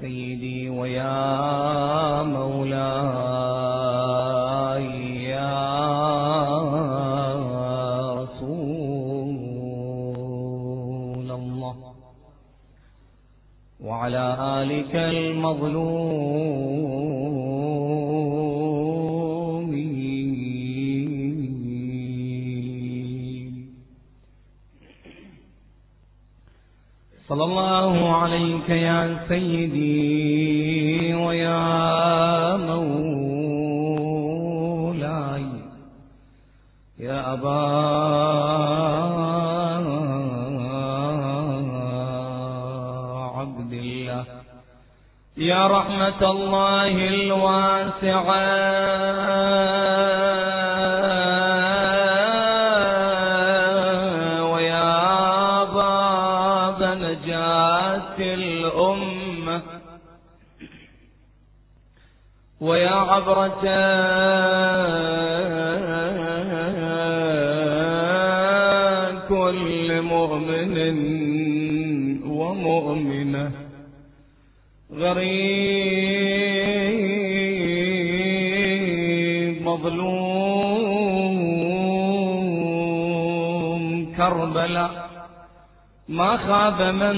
سيدي ويا مولاي يا رسول الله. وعلى آلك المظلومين صلى الله عليك يا سيدي ويا مولاي يا أبا عبد الله. يا رحمة الله الواسعة. ويا عبرة كل مؤمن ومؤمنة. غريب مظلوم كربلاء. ما خاب من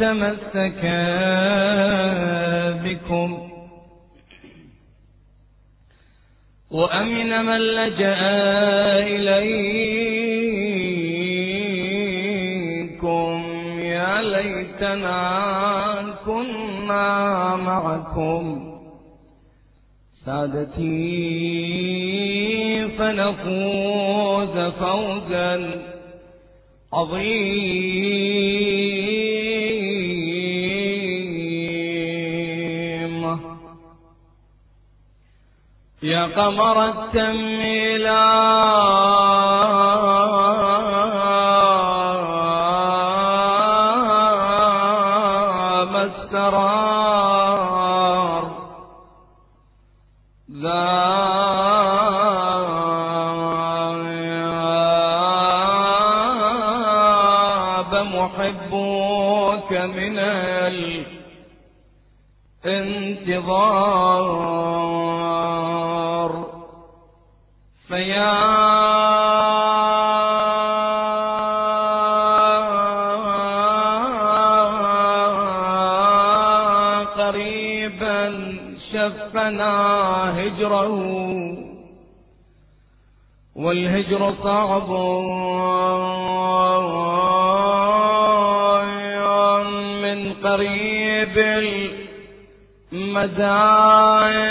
تمسك بكم. وأمن من لجأ إليكم يا ليتنا كنا معكم سادتي فنفوز فوزا عظيما قمر التميلا هجره والهجر صعب. من قريب المزايا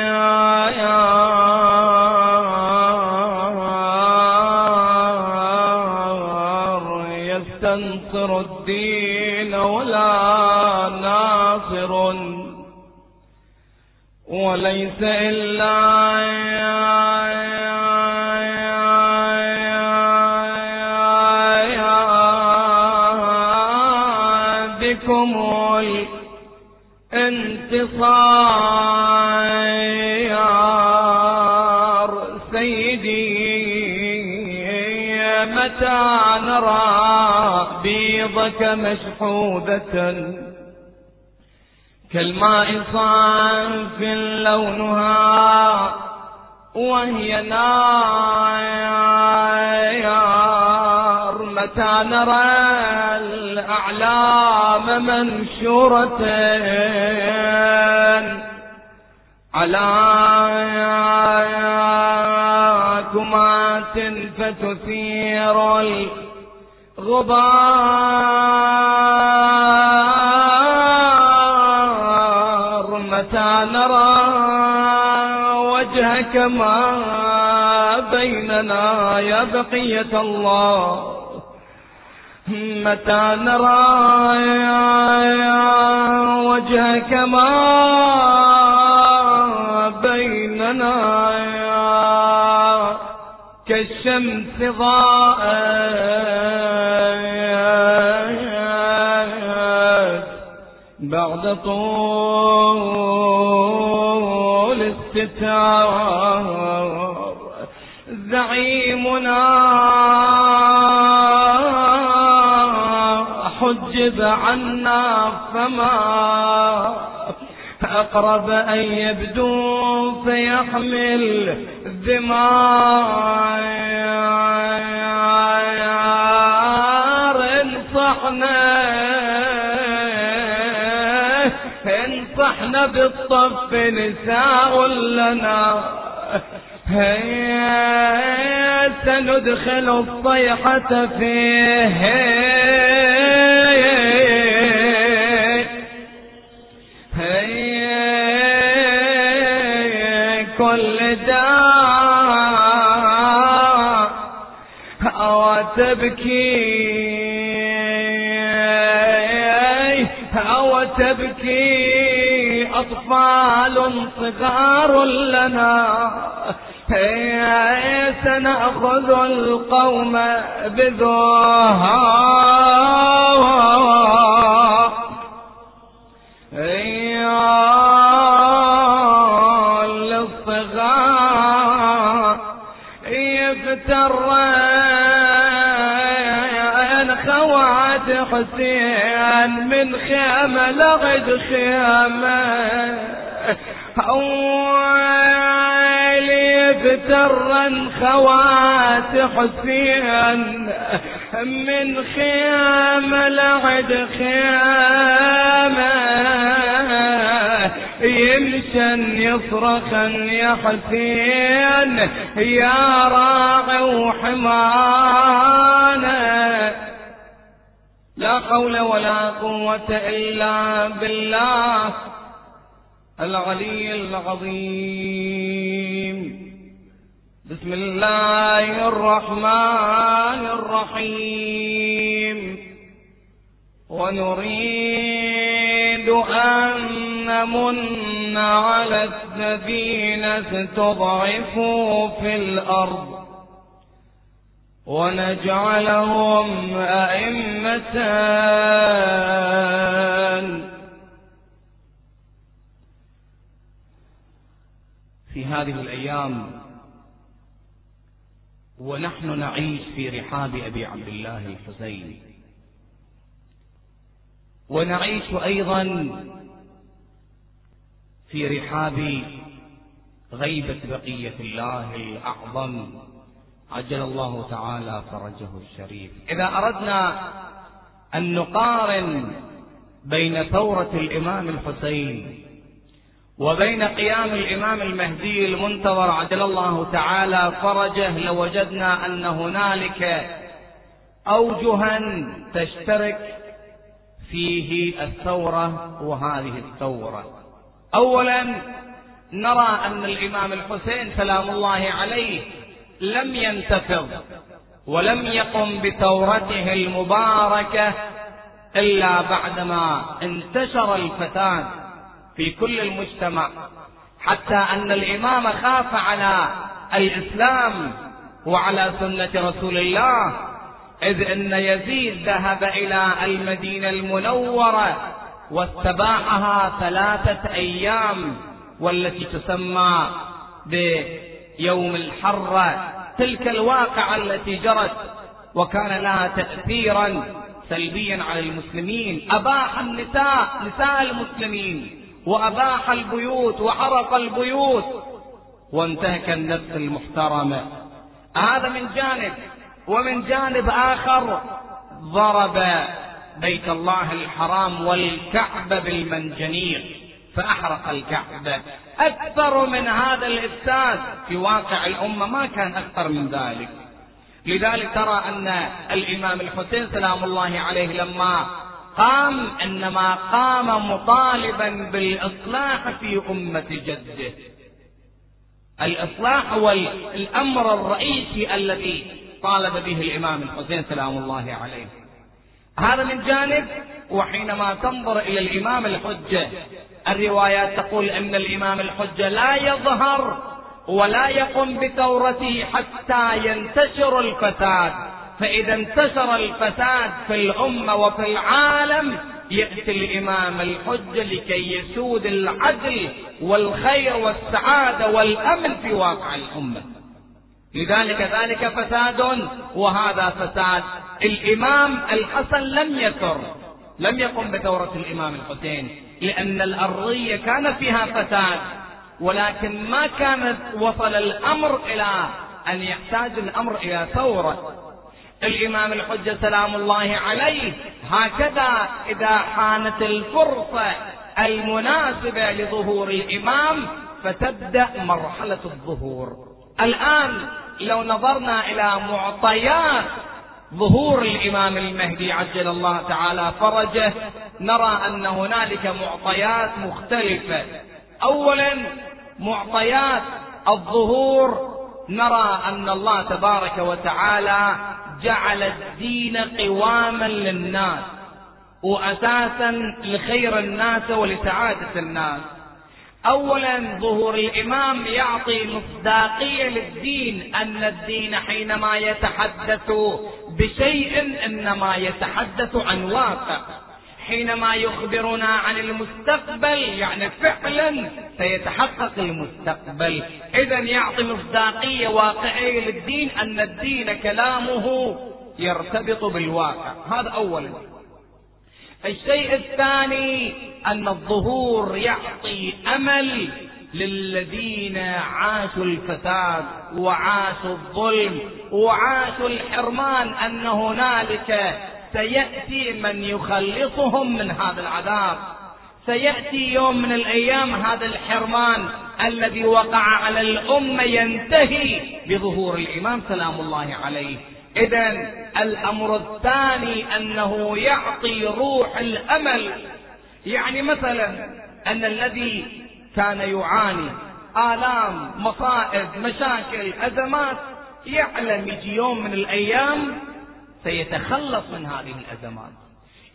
يستنصر الدين ولا ناصر. وليس إلا بكم الانتصار. سيدي متى نرى بيضك مشحوذة كالماء صاف لونها وهي نار متى نرى الأعلام منشورة؟ على كمات فتثير الغبار. ما بيننا يا بقية الله. متى نرى وجهك ما بيننا؟ كالشمس ضاءت. بعد طول الستار زعيمنا حجب عنا فما أقرب أن يبدو فيحمل الدمار انصحنا انصحنا بالطف نساء لنا؟ هيا سندخل الصيحة فيه. كل داء أو تبكي أو تبكي أطفال صغار لنا. سنأخذ القوم بذوها. حسين من خيمة لغد خيمة. أولي بترن خوات حسين من خيمة لغد خيمة. يمشن يصرخن يا حسين يا راعي وحمانة. لا حول ولا قوة إلا بالله العلي العظيم. بسم الله الرحمن الرحيم. ونريد أن نمن على الذين استضعفوا في الأرض. ونجعلهم أئمة في هذه الأيام ونحن نعيش في رحاب أبي عبد الله الحسين. ونعيش أيضا في رحاب غيبة بقية الله الأعظم. عجل الله تعالى فرجه الشريف. إذا أردنا أن نقارن بين ثورة الإمام الحسين وبين قيام الإمام المهدي المنتظر عجل الله تعالى فرجه لوجدنا أن هنالك أوجها تشترك فيه الثورة وهذه الثورة. أولا نرى أن الإمام الحسين سلام الله عليه لم ينتفض ولم يقم بثورته المباركة إلا بعدما انتشر الفساد في كل المجتمع. حتى أن الإمام خاف على الإسلام وعلى سنة رسول الله إذ أن يزيد ذهب إلى المدينة المنورة واستباحها ثلاثة أيام والتي تسمى يوم الحرة تلك الواقعة التي جرت وكان لها تأثيرا سلبيا على المسلمين. أباح النساء نساء المسلمين وأباح البيوت وحرق البيوت وانتهك النفس المحترمة. هذا من جانب ومن جانب آخر ضرب بيت الله الحرام والكعبة بالمنجنيق. فأحرق الكعبة. أكثر من هذا الإفساد في واقع الأمة ما كان أكثر من ذلك. لذلك ترى أن الإمام الحسين سلام الله عليه لما قام إنما قام مطالبا بالإصلاح في أمة جده. الإصلاح هو الأمر الرئيسي الذي طالب به الإمام الحسين سلام الله عليه. هذا من جانب وحينما تنظر إلى الإمام الحجة الروايات تقول إن الإمام الحجة لا يظهر ولا يقوم بثورته حتى ينتشر الفساد. فإذا انتشر الفساد في الأمة وفي العالم يأتي الإمام الحجة لكي يسود العدل والخير والسعادة والأمن في واقع الأمة. لذلك ذلك فساد وهذا فساد. الإمام الحسن لم يثر لم يقم بثورة الإمام الحسين لأن الأرضية كان فيها فساد ولكن ما كانت وصل الأمر إلى أن يحتاج الأمر إلى ثورة. الإمام الحجة سلام الله عليه هكذا إذا حانت الفرصة المناسبة لظهور الإمام فتبدأ مرحلة الظهور. الآن لو نظرنا إلى معطيات ظهور الإمام المهدي عجل الله تعالى فرجه نرى أن هنالك معطيات مختلفة. أولا معطيات الظهور نرى أن الله تبارك وتعالى جعل الدين قواما للناس وأساسا لخير الناس ولسعادة الناس. اولا ظهور الإمام يعطي مصداقية للدين أن الدين حينما يتحدث بشيء إنما يتحدث عن واقع. حينما يخبرنا عن المستقبل يعني فعلا سيتحقق المستقبل. اذا يعطي مصداقية واقعية للدين أن الدين كلامه يرتبط بالواقع. هذا اولا. الشيء الثاني أن الظهور يعطي أمل للذين عاشوا الفساد وعاشوا الظلم وعاشوا الحرمان أن هنالك سيأتي من يخلصهم من هذا العذاب. سيأتي يوم من الأيام هذا الحرمان الذي وقع على الأمة ينتهي بظهور الإمام سلام الله عليه. اذا الأمر الثاني أنه يعطي روح الأمل. يعني مثلا أن الذي كان يعاني آلام مصائب مشاكل أزمات يعلم يجي يوم من الأيام سيتخلص من هذه الأزمات.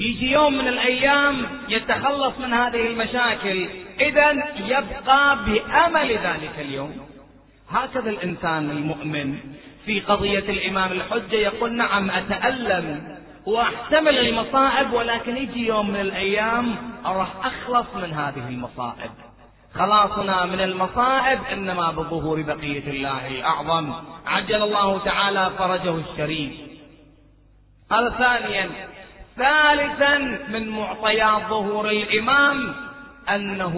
يجي يوم من الأيام يتخلص من هذه المشاكل. اذا يبقى بأمل ذلك اليوم. هكذا الإنسان المؤمن في قضية الإمام الحجة يقول نعم أتألم وأحتمل المصائب ولكن يجي يوم من الأيام راح أخلص من هذه المصائب. خلاصنا من المصائب إنما بظهور بقية الله الأعظم. عجل الله تعالى فرجه الشريف. هذا ثانيا ثالثا من معطيات ظهور الإمام أنه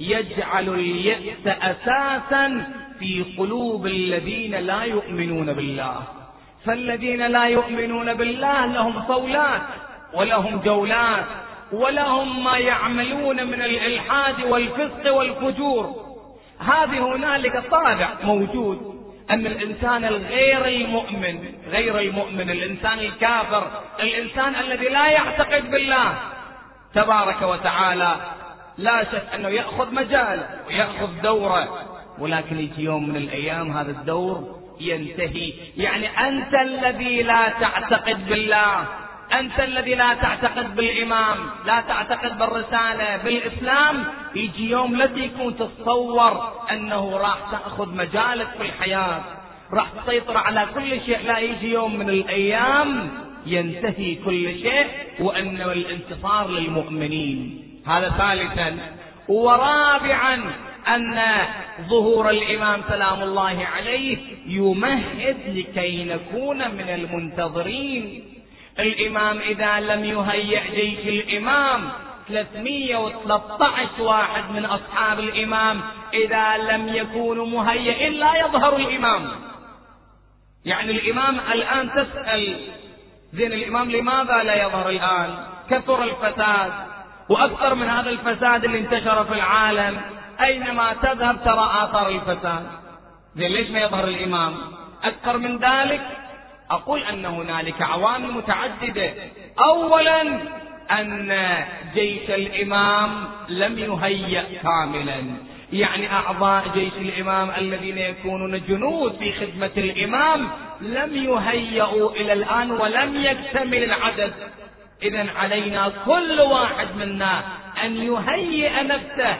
يجعل اليأس أساسا في قلوب الذين لا يؤمنون بالله. فالذين لا يؤمنون بالله لهم صولات ولهم جولات ولهم ما يعملون من الإلحاد والفسق والفجور. هذه هنالك طابع موجود أن الإنسان الغير المؤمن غير المؤمن الإنسان الكافر الإنسان الذي لا يعتقد بالله. تبارك وتعالى لا شك أنه يأخذ مجال ويأخذ دوره. ولكن يجي يوم من الأيام هذا الدور ينتهي. يعني أنت الذي لا تعتقد بالله أنت الذي لا تعتقد بالإمام لا تعتقد بالرسالة بالإسلام. يجي يوم لا يكون تتصور أنه راح تأخذ مجالك في الحياة راح تسيطر على كل شيء. لا يجي يوم من الأيام ينتهي كل شيء وانه الانتصار للمؤمنين. هذا ثالثا. ورابعا أن ظهور الإمام سلام الله عليه يمهد لكي نكون من المنتظرين. الإمام إذا لم يهيئ جيش الإمام 313 واحد من أصحاب الإمام إذا لم يكونوا مهيئين لا يظهر الإمام. يعني الإمام الآن تسأل زين الإمام لماذا لا يظهر الآن؟ كثر الفساد. وأكثر من هذا الفساد اللي انتشر في العالم أينما تذهب ترى آثار الفساد. زين ليش ما يظهر الإمام؟ أكثر من ذلك أقول أن هنالك عوامل متعددة. أولا أن جيش الإمام لم يهيأ كاملا. يعني أعضاء جيش الإمام الذين يكونون جنود في خدمة الإمام لم يهيئوا إلى الآن ولم يكتمل العدد. إذا علينا كل واحد منا أن يهيئ نفسه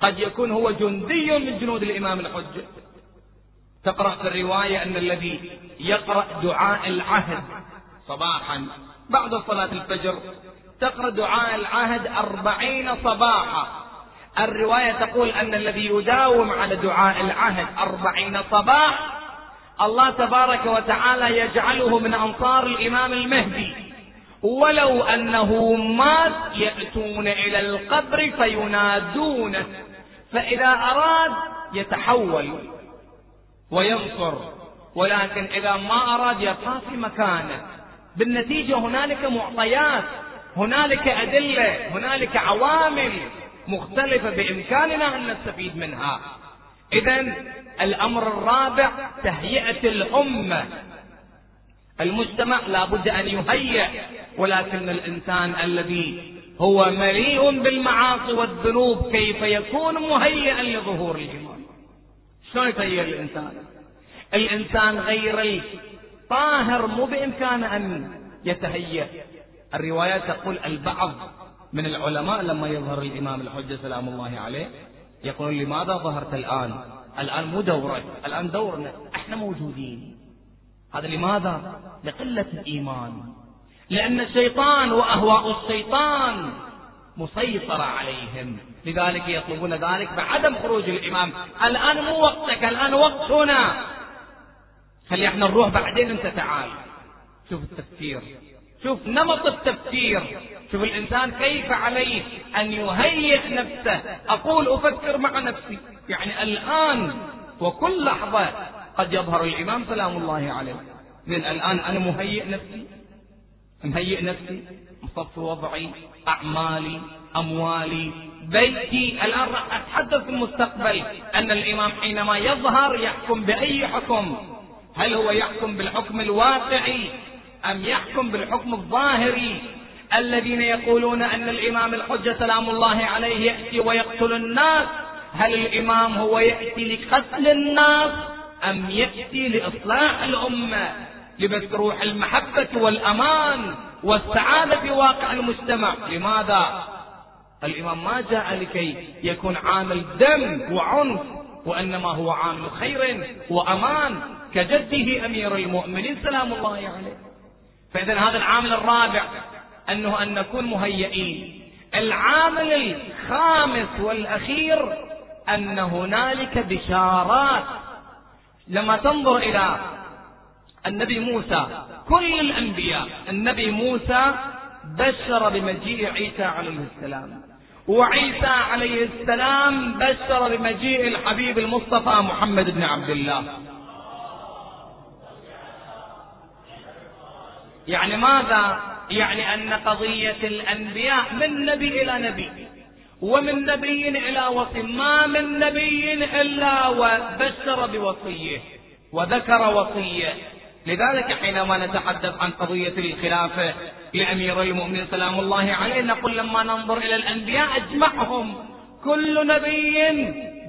قد يكون هو جندي من جنود الإمام الحجة تقرأ في الرواية أن الذي يقرأ دعاء العهد صباحا بعد صلاة الفجر تقرأ دعاء العهد أربعين صباحا. الرواية تقول أن الذي يداوم على دعاء العهد أربعين صباح الله تبارك وتعالى يجعله من أنصار الإمام المهدي. ولو أنه مات يأتون إلى القبر فينادونه فإذا أراد يتحول وينصر ولكن إذا ما أراد يبقى في مكانه. بالنتيجة هنالك معطيات هنالك أدلة هنالك عوامل مختلفة بإمكاننا أن نستفيد منها. إذا الأمر الرابع تهيئة الأمة. المجتمع لا بد أن يهيئ ولكن الإنسان الذي هو مليء بالمعاصي والذنوب كيف يكون مهيئا لظهور الإيمان شلون يتهيأ الإنسان؟ الإنسان غير الطاهر مو بإمكانه أن يتهيأ. الروايات تقول البعض من العلماء لما يظهر الإمام الحجة سلام الله عليه يقول لماذا ظهرت الآن؟ الآن مو دورك الآن دورنا إحنا موجودين. هذا لماذا؟ لقلة الإيمان. لأن الشيطان وأهواء الشيطان مسيطرة عليهم. لذلك يطلبون ذلك بعدم خروج الإمام. الآن مو وقتك الآن وقتنا خلي إحنا نروح بعدين أنت تعال. شوف التفكير شوف نمط التفكير شوف الإنسان كيف عليه أن يهيئ نفسه. أقول أفكر مع نفسي. يعني الآن وكل لحظة قد يظهر الإمام سلام الله عليه. من الآن أنا مهيئ نفسي. مهيئ نفسي مصف وضعي أعمالي أموالي بيتي. الآن راح أتحدث في المستقبل أن الإمام حينما يظهر يحكم بأي حكم؟ هل هو يحكم بالحكم الواقعي أم يحكم بالحكم الظاهري؟ الذين يقولون أن الإمام الحجة سلام الله عليه يأتي ويقتل الناس هل الإمام هو يأتي لقتل الناس أم يأتي لإصلاح الأمة؟ لبث روح المحبة والأمان والسعادة في واقع المجتمع. لماذا؟ الإمام ما جاء لكي يكون عامل دم وعنف وإنما هو عامل خير وأمان كجده أمير المؤمنين. سلام الله عليه. فإذا هذا العامل الرابع أنه أن نكون مهيئين. العامل الخامس والأخير أن هنالك بشارات. لما تنظر إلى النبي موسى كل الأنبياء النبي موسى بشر بمجيء عيسى عليه السلام. وعيسى عليه السلام بشر بمجيء الحبيب المصطفى محمد بن عبد الله. يعني ماذا؟ يعني أن قضية الأنبياء من نبي إلى نبي ومن نبي إلى وصي ما من نبي إلا وبشر بوصيه وذكر وصيه. لذلك حينما نتحدث عن قضية الخلافة لأمير المؤمنين سلام الله عليه نقول لما ننظر إلى الأنبياء أجمعهم كل نبي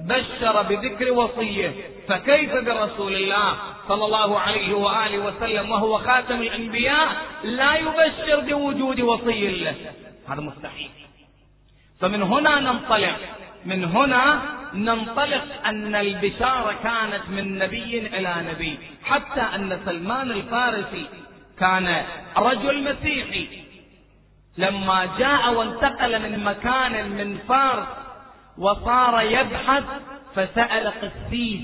بشر بذكر وصية فكيف برسول الله صلى الله عليه وآله وسلم وهو خاتم الأنبياء لا يبشر بوجود وصي له؟ هذا مستحيل. فمن هنا ننطلق من هنا ننطلق أن البشارة كانت من نبي إلى نبي حتى أن سلمان الفارسي كان رجل مسيحي. لما جاء وانتقل من مكان من فارس وصار يبحث فسأل قسيس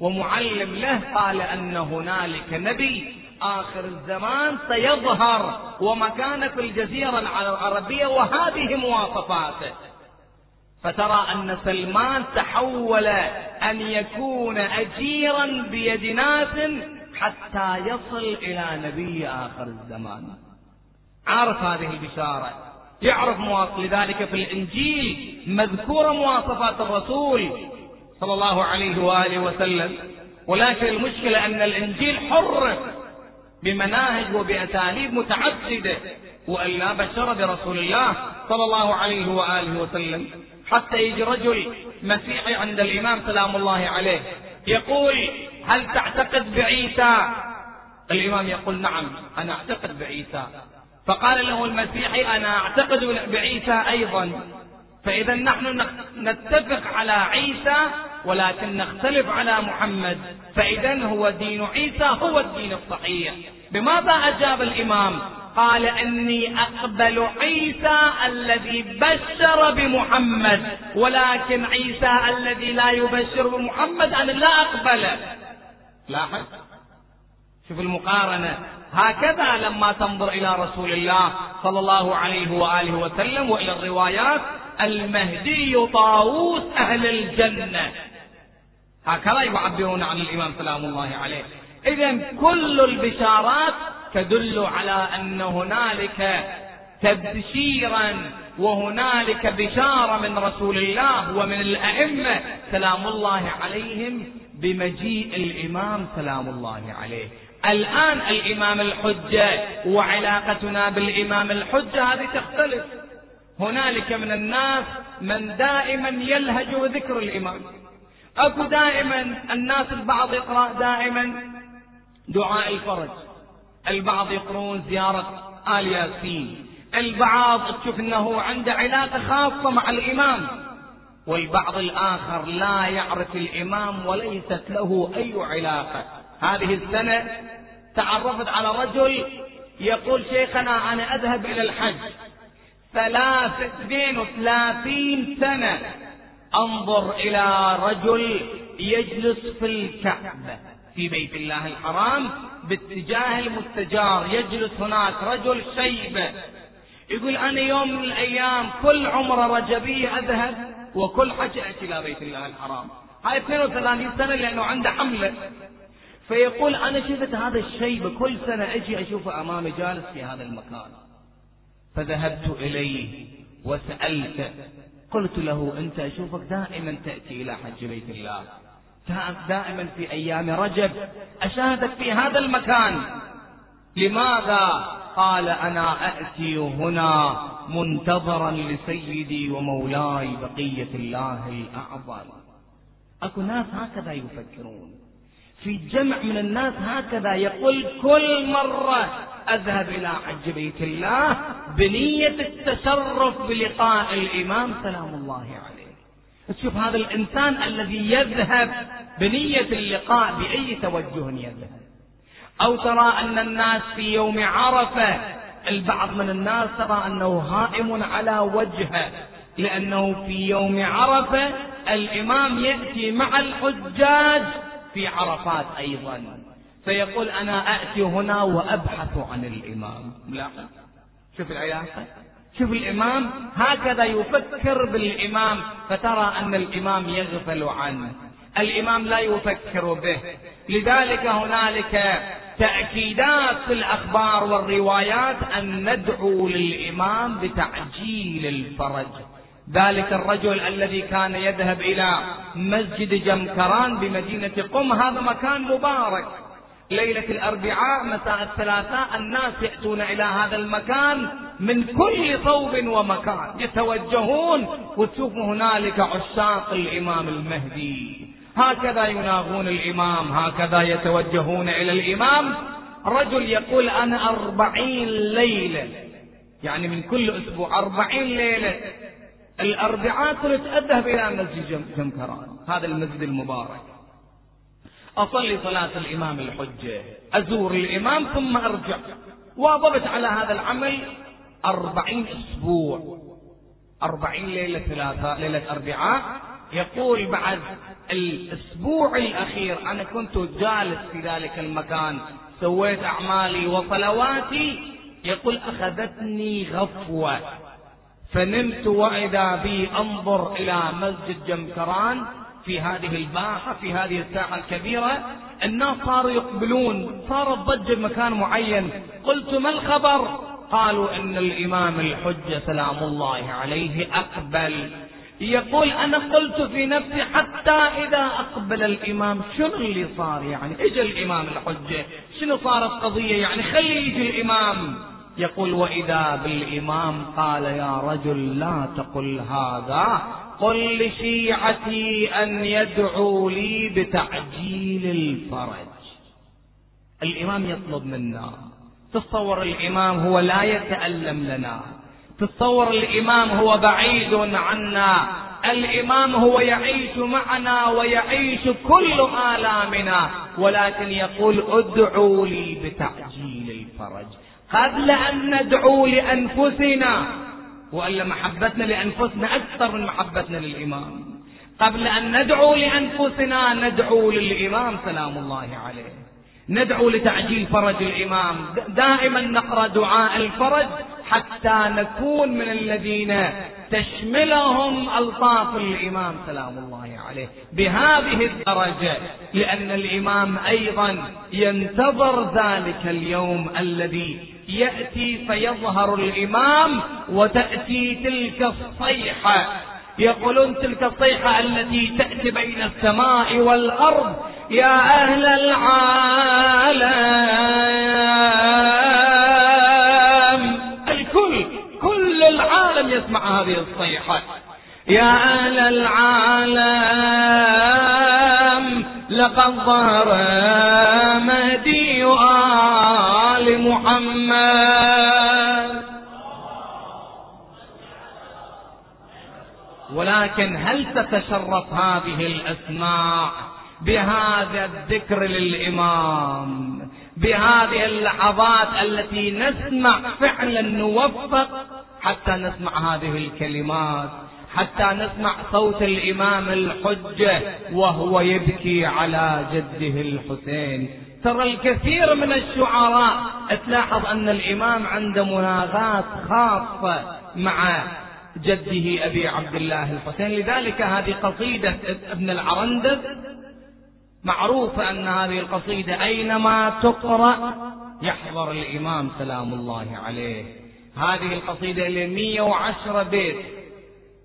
ومعلم له قال أن هنالك نبي آخر الزمان سيظهر ومكان في الجزيرة العربية وهذه مواصفاته. فترى أن سلمان تحول أن يكون أجيرا بيد ناس حتى يصل إلى نبي آخر الزمان. عارف هذه البشارة؟ يعرف مواصف لذلك في الإنجيل مذكورة مواصفات الرسول صلى الله عليه وآله وسلم. ولكن المشكلة أن الإنجيل حر بمناهج وبأساليب متعددة وألا بشر برسول الله صلى الله عليه وآله وسلم. حتى يجي رجل مسيحي عند الإمام سلام الله عليه. يقول هل تعتقد بعيسى؟ الإمام يقول نعم أنا أعتقد بعيسى. فقال له المسيحي أنا أعتقد بعيسى أيضا. فإذا نحن نتفق على عيسى ولكن نختلف على محمد. فإذا هو دين عيسى هو الدين الصحيح. بماذا أجاب الإمام؟ قال إني أقبل عيسى الذي بشر بمحمد ولكن عيسى الذي لا يبشر بمحمد أنا لا أقبله لاحظ؟ شوف المقارنة. هكذا لما تنظر إلى رسول الله صلى الله عليه وآله وسلم وإلى الروايات المهدي طاووس أهل الجنة. هكذا يعبرون عن الإمام سلام الله عليه. إذا كل البشارات تدل على أن هنالك تبشيرا وهنالك بشارة من رسول الله ومن الأئمة سلام الله عليهم بمجيء الإمام سلام الله عليه. الآن الإمام الحجة وعلاقتنا بالإمام الحجة هذه تختلف. هنالك من الناس من دائما يلهج ذكر الإمام. أكو دائما الناس البعض يقرأ دائما دعاء الفرج. البعض يقرون زيارة آل ياسين. البعض تشوف انه عنده علاقة خاصة مع الإمام. والبعض الآخر لا يعرف الإمام وليست له أي علاقة. هذه السنة تعرفت على رجل يقول شيخنا أنا أذهب إلى الحج. ثلاث اثنين وثلاثين سنة أنظر إلى رجل يجلس في الكعبة في بيت الله الحرام. باتجاه المستجار يجلس هناك رجل شيبة يقول أنا يوم من الأيام كل عمره رجبية أذهب وكل حج أتي إلى بيت الله الحرام. هاي 32 سنة لأنه عنده حملة. فيقول أنا شفت هذا الشيب كل سنة أجي أشوفه أمامي جالس في هذا المكان. فذهبت إليه وسألته قلت له أنت أشوفك دائما تأتي إلى حج بيت الله. دائما في أيام رجب. أشاهدك في هذا المكان. لماذا؟ قال أنا أأتي هنا منتظرا لسيدي ومولاي بقية الله الأعظم. أكو ناس هكذا يفكرون. في جمع من الناس هكذا يقول كل مرة أذهب إلى حج بيت الله بنية التشرف بلقاء الإمام. سلام الله عليه. تشوف هذا الإنسان الذي يذهب بنية اللقاء بأي توجه يذهب. أو ترى أن الناس في يوم عرفة البعض من الناس ترى أنه هائم على وجهه لأنه في يوم عرفة الإمام يأتي مع الحجاج في عرفات أيضا. فيقول أنا أأتي هنا وأبحث عن الإمام. لا. شوف العلاقة شوف الإمام هكذا يفكر بالإمام فترى أن الإمام يغفل عنه. الإمام لا يفكر به. لذلك هنالك تأكيدات في الأخبار والروايات أن ندعو للإمام بتعجيل الفرج. ذلك الرجل الذي كان يذهب إلى مسجد جمكران بمدينة قم هذا مكان مبارك. ليلة الأربعاء مساء الثلاثاء الناس يأتون إلى هذا المكان من كل صوب ومكان يتوجهون وتشوف هنالك عشاق الإمام المهدي. هكذا يناغون الإمام هكذا يتوجهون إلى الإمام. رجل يقول أنا أربعين ليلة يعني من كل أسبوع أربعين ليلة. الأربعاء كنت أذهب إلى مسجد جمكران هذا المسجد المبارك. أصلي صلاة الإمام الحجة. أزور الإمام ثم أرجع. واظبت على هذا العمل أربعين أسبوع. أربعين ليلة ثلاثاء ليلة أربعاء. يقول بعد الأسبوع الأخير أنا كنت جالس في ذلك المكان. سويت أعمالي وصلواتي. يقول أخذتني غفوة. فنمت وإذا بي أنظر إلى مسجد جمكران. في هذه الباحة في هذه الساحة الكبيرة الناس صاروا يقبلون صارت ضجة بمكان معين. قلت ما الخبر؟ قالوا إن الإمام الحجة سلام الله عليه أقبل. يقول أنا قلت في نفسي حتى إذا أقبل الإمام شنو اللي صار يعني؟ إجا الإمام الحجة شنو صارت قضية يعني؟ خلي يجي الإمام. يقول وإذا بالإمام قال يا رجل لا تقل هذا. قل لشيعتي أن يدعوا لي بتعجيل الفرج. الإمام يطلب منا. تصور الإمام هو لا يتألم لنا. تصور الإمام هو بعيد عنا. الإمام هو يعيش معنا ويعيش كل آلامنا. ولكن يقول ادعوا لي بتعجيل الفرج. قبل أن ندعو لأنفسنا وإلا محبتنا لأنفسنا أكثر من محبتنا للإمام. قبل أن ندعو لأنفسنا ندعو للإمام سلام الله عليه. ندعو لتعجيل فرج الإمام. دائما نقرأ دعاء الفرج حتى نكون من الذين تشملهم ألطاف الإمام سلام الله عليه. بهذه الدرجة لأن الإمام أيضا ينتظر ذلك اليوم الذي يأتي فيظهر الإمام وتأتي تلك الصيحة. يقولون تلك الصيحة التي تأتي بين السماء والأرض. يا أهل العالم. الكل كل العالم يسمع هذه الصيحة. يا أهل العالم لقد ظهر مهدي آل محمد. ولكن هل تتشرف هذه الأسماء بهذا الذكر للإمام بهذه اللحظات التي نسمع فعلا نوفق حتى نسمع هذه الكلمات حتى نسمع صوت الإمام الحجة وهو يبكي على جده الحسين؟ ترى الكثير من الشعراء تلاحظ أن الإمام عنده مناغات خاصة مع جده أبي عبد الله الحسين. لذلك هذه قصيدة ابن العرندب معروف أن هذه القصيدة أينما تقرأ يحضر الإمام سلام الله عليه. هذه القصيدة اللي 110 بيت.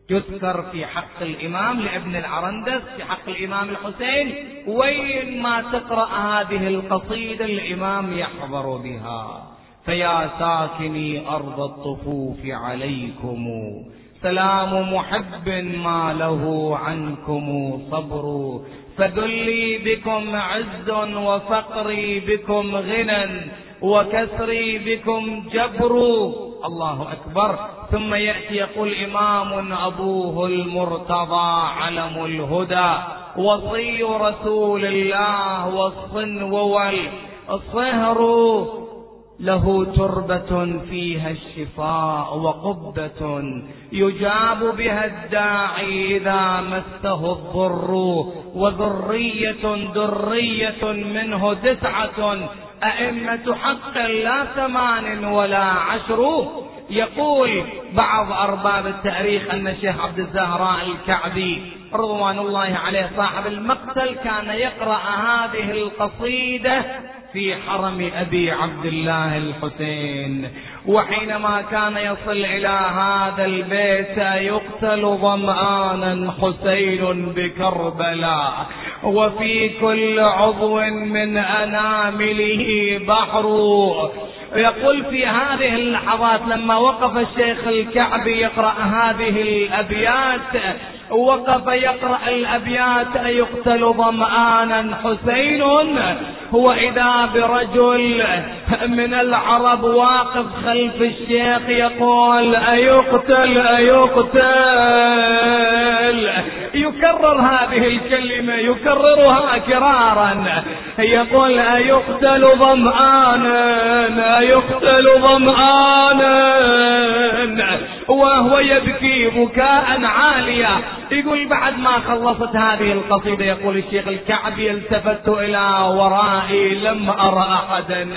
يذكر في حق الإمام لابن العرندس في حق الإمام الحسين وين ما تقرأ هذه القصيدة الإمام يحضر بها. فيا ساكني أرض الطفوف عليكم. سلام محب ما له عنكم صبر. فذلي بكم عز وفقري بكم غنى وكسري بكم جبر. الله أكبر. ثم يأتي يقول إمام أبوه المرتضى علم الهدى. وصي رسول الله والصنو والصهر له تربة فيها الشفاء وقبة يجاب بها الداعي إذا مسه الضر. وذرية درية منه تسعة أئمة حق لا ثمان ولا عشر. يقول بعض أرباب التأريخ أن الشيخ عبد الزهراء الكعبي رضوان الله عليه صاحب المقتل كان يقرأ هذه القصيدة في حرم أبي عبد الله الحسين. وحينما كان يصل إلى هذا البيت يقتل ظمآنا حسين بكربلاء وفي كل عضو من أنامله بحر. يقول في هذه اللحظات لما وقف الشيخ الكعبي يقرأ هذه الأبيات وقف يقرأ الأبيات يقتل ظمآنا حسين. هو إذا برجل من العرب واقف خلف الشيخ يقول أيقتل أيقتل. يكرر هذه الكلمة يكررها كرارا يقول أيقتل ظمآنا أيقتل ظمآنا وهو يبكي بكاء عاليا يقول بعد ما خلصت هذه القصيدة يقول الشيخ الكعبي التفت إلى ورائي لم أرى أحدا.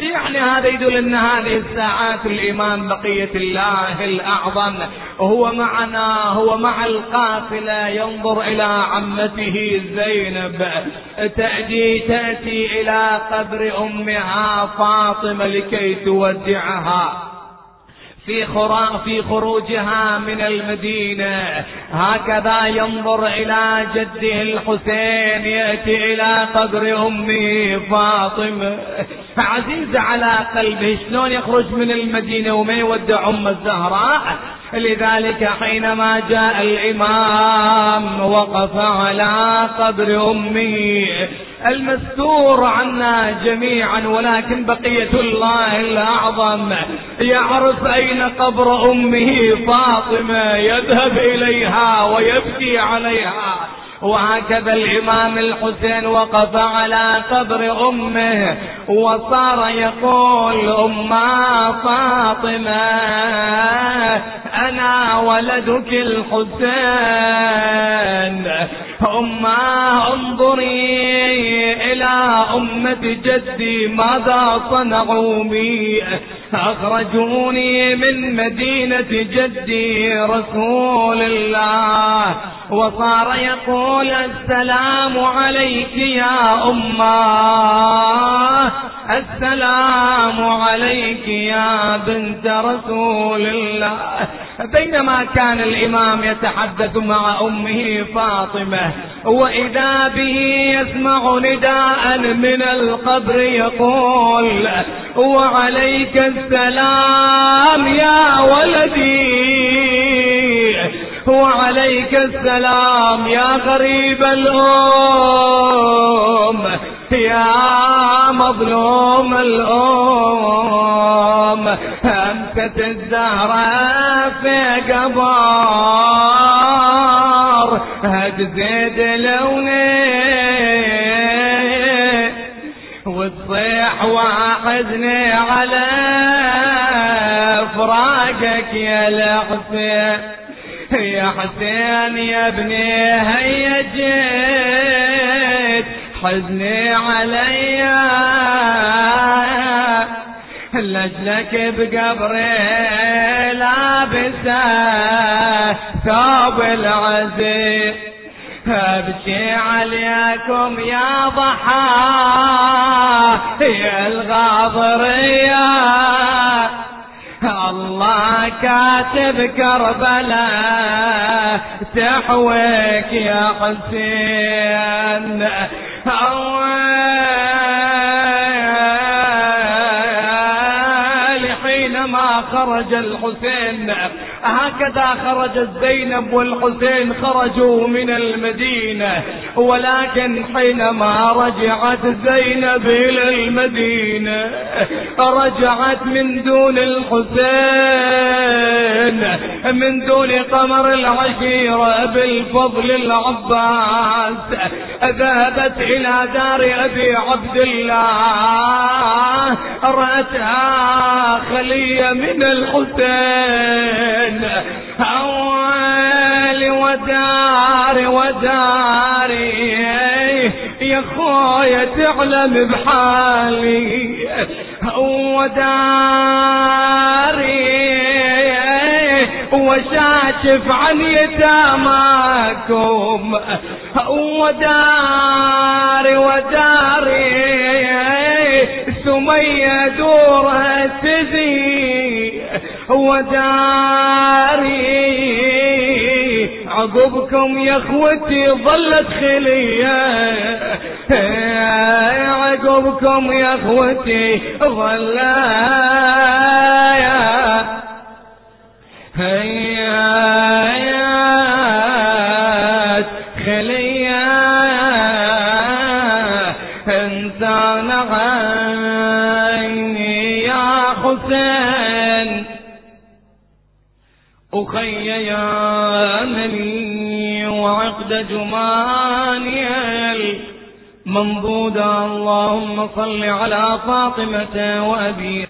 يعني هذا يدل أن هذه الساعات الامام بقية الله الأعظم. هو معنا هو مع القافلة ينظر إلى عمته زينب. تأتي تأتي إلى قبر أمها فاطمة لكي تودعها. في في خروجها من المدينة. هكذا ينظر إلى جده الحسين يأتي إلى قبر أمه فاطمة. عزيز على قلبه شلون يخرج من المدينة وما يودع أم الزهراء؟ لذلك حينما جاء الإمام وقف على قبر أمه المستور عنا جميعا ولكن بقية الله الأعظم يعرف أين قبر أمه فاطمة يذهب إليها ويبكي عليها. وهكذا الإمام الحسين وقف على قبر أمه وصار يقول أما فاطمة أنا ولدك الحسين. أما انظري إلى أمة جدي ماذا صنعوا بي. أخرجوني من مدينة جدي رسول الله. وصار يقول السلام عليك يا أمة. السلام عليك يا بنت رسول الله. بينما كان الإمام يتحدث مع أمه فاطمة وإذا به يسمع نداء من القبر يقول وعليك السلام يا ولدي. وعليك السلام يا غريب الأم يا مظلوم الأم. أمست الزهرة في قبار هتزيد لوني. وتصيح وحزني على فراقك يا الحسين يا حسين يا ابني هيا جيت. حزني علي. لجلك بقبري لابسه ثوب العزيز ابكي عليكم يا ضحى. يا الغاضرية. الله كاتب كربلاء تحويك يا حسين. حينما خرج الحسين. هكذا خرجت زينب والحسين خرجوا من المدينة. ولكن حينما رجعت زينب إلى المدينة رجعت من دون الحسين من دون قمر العشيرة بالفضل العباس ذهبت إلى دار أبي عبد الله رأتها خلية من الحسين. أول ودار وداري. يا خويا تعلم بحالي. وداري وشاشف عن يتاماكم. وداري وداري. سمية دورها تزي وداري عقبكم يا أخوتي ظلت خلية. عقبكم يا أخوتي ظلت. هيا أخي يا مني وعقد جماني المنضودة اللهم صل على فاطمة وأبي